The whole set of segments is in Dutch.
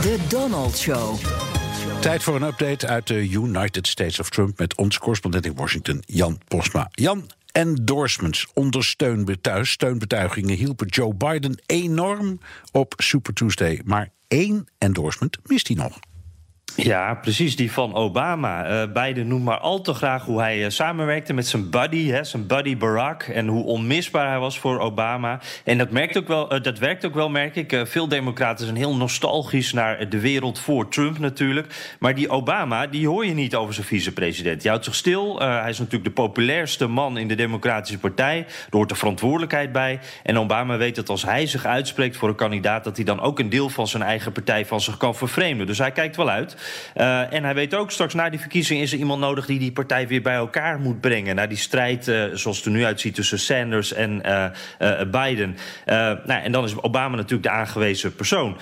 De Donald Show. Tijd voor een update uit de United States of Trump met ons correspondent in Washington, Jan Posma. Jan, endorsements, ondersteunbetuigingen, steunbetuigingen hielpen Joe Biden enorm op Super Tuesday. Maar één endorsement mist hij nog. Ja, precies, die van Obama. Uh, noemt maar al te graag hoe hij uh, samenwerkte met zijn buddy, hè, zijn buddy Barack. En hoe onmisbaar hij was voor Obama. En dat, merkt ook wel, uh, dat werkt ook wel, merk ik. veel democraten zijn heel nostalgisch naar de wereld voor Trump natuurlijk. Maar die Obama, die hoor je niet over zijn vicepresident. Die houdt zich stil. hij is natuurlijk de populairste man in de Democratische Partij. Er hoort de verantwoordelijkheid bij. En Obama weet dat als hij zich uitspreekt voor een kandidaat... dat hij dan ook een deel van zijn eigen partij van zich kan vervreemden. Dus hij kijkt wel uit. Uh, en hij weet ook, straks na die verkiezing is er iemand nodig die die partij weer bij elkaar moet brengen. Naar die strijd, uh, zoals het er nu uitziet, tussen Sanders en uh, Biden. nou, en dan is Obama natuurlijk de aangewezen persoon.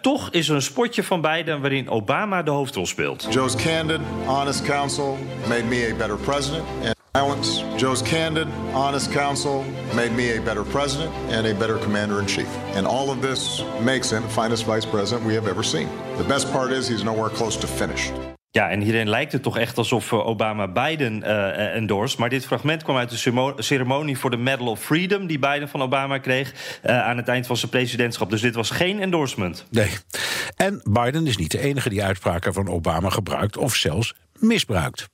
toch is er een spotje van Biden waarin Obama de hoofdrol speelt. Joe's candid, honest counsel made me a better president. Violence. Joe's candid, honest counsel made me a better president and a better commander in chief. And all of this makes him the finest vice president we have ever seen. The best part is he's nowhere close to finished. Ja, en hierin lijkt het toch echt alsof Obama Biden uh, endorst. Maar dit fragment kwam uit de ceremonie voor de Medal of Freedom... die Biden van Obama kreeg uh, aan het eind van zijn presidentschap. Dus dit was geen endorsement. Nee. En Biden is niet de enige die uitspraken van Obama gebruikt... of zelfs misbruikt.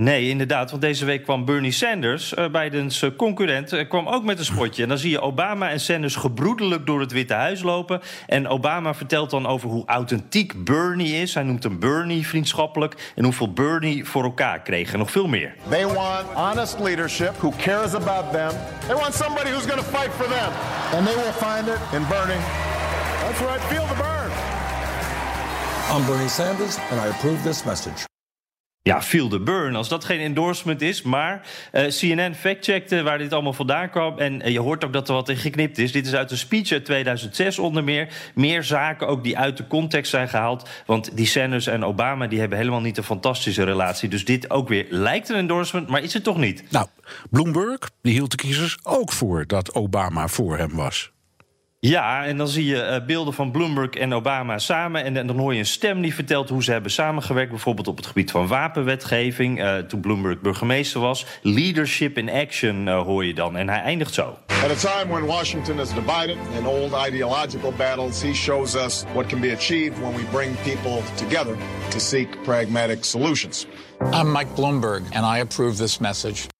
Nee, inderdaad. Want deze week kwam Bernie Sanders, uh, Bidens uh, concurrent, uh, kwam ook met een spotje. En dan zie je Obama en Sanders gebroedelijk door het Witte Huis lopen. En Obama vertelt dan over hoe authentiek Bernie is. Hij noemt hem Bernie vriendschappelijk. En hoeveel Bernie voor elkaar kreeg. En nog veel meer. They want honest leadership who cares about them. They want somebody who's going to fight for them. And they will find it in Bernie. That's right, feel the burn. I'm Bernie Sanders and I approve this message. Ja, feel the burn, als dat geen endorsement is. Maar uh, CNN factcheckte waar dit allemaal vandaan kwam. En uh, je hoort ook dat er wat in geknipt is. Dit is uit een speech uit 2006 onder meer. Meer zaken ook die uit de context zijn gehaald. Want die Sanders en Obama die hebben helemaal niet een fantastische relatie. Dus dit ook weer lijkt een endorsement, maar is het toch niet? Nou, Bloomberg die hield de kiezers ook voor dat Obama voor hem was. Ja, en dan zie je uh, beelden van Bloomberg en Obama samen. En, en, dan hoor je een stem die vertelt hoe ze hebben samengewerkt. Bijvoorbeeld op het gebied van wapenwetgeving. Uh, toen Bloomberg burgemeester was. Leadership in action uh, hoor je dan. En hij eindigt zo. At a time when Washington is divided in old ideological battles, he shows us what can be achieved when we bring people together to seek pragmatic solutions. I'm Mike Bloomberg and I approve this message.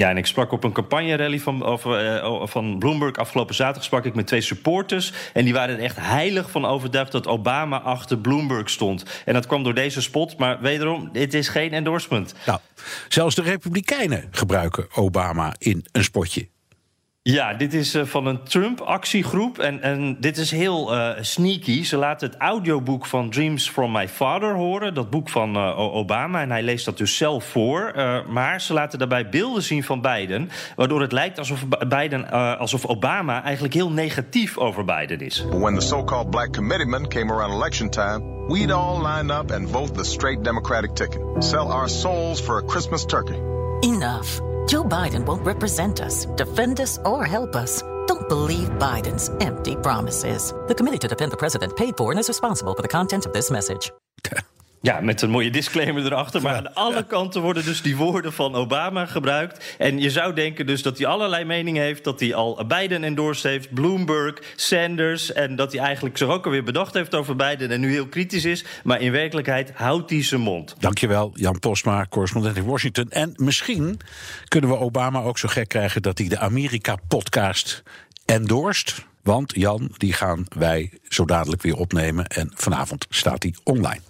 Ja, en ik sprak op een campagne-rally van, uh, van Bloomberg. Afgelopen zaterdag sprak ik met twee supporters. En die waren er echt heilig van overtuigd dat Obama achter Bloomberg stond. En dat kwam door deze spot. Maar wederom, dit is geen endorsement. Nou, zelfs de Republikeinen gebruiken Obama in een spotje. Ja, dit is uh, van een Trump-actiegroep. En, en dit is heel uh, sneaky. Ze laten het audioboek van Dreams from My Father horen. Dat boek van uh, Obama. En hij leest dat dus zelf voor. maar ze laten daarbij beelden zien van Biden. Waardoor het lijkt alsof, Biden, alsof Obama eigenlijk heel negatief over Biden is. When the so-called black committeemen came around election time... we'd all line up and vote the straight Democratic ticket. Sell our souls for a Christmas turkey. Enough. Joe Biden won't represent us, defend us, or help us. Don't believe Biden's empty promises. The committee to defend the president paid for and is responsible for the content of this message. Ja, met een mooie disclaimer erachter. Maar aan alle kanten worden dus die woorden van Obama gebruikt. En je zou denken dus dat hij allerlei meningen heeft. Dat hij al Biden endorsed heeft, Bloomberg, Sanders. En dat hij eigenlijk zich ook alweer bedacht heeft over Biden. En nu heel kritisch is. Maar in werkelijkheid houdt hij zijn mond. Dankjewel, Jan Posma, correspondent in Washington. En misschien kunnen we Obama ook zo gek krijgen dat hij de Amerika-podcast endorst. Want Jan, die gaan wij zo dadelijk weer opnemen. En vanavond staat hij online.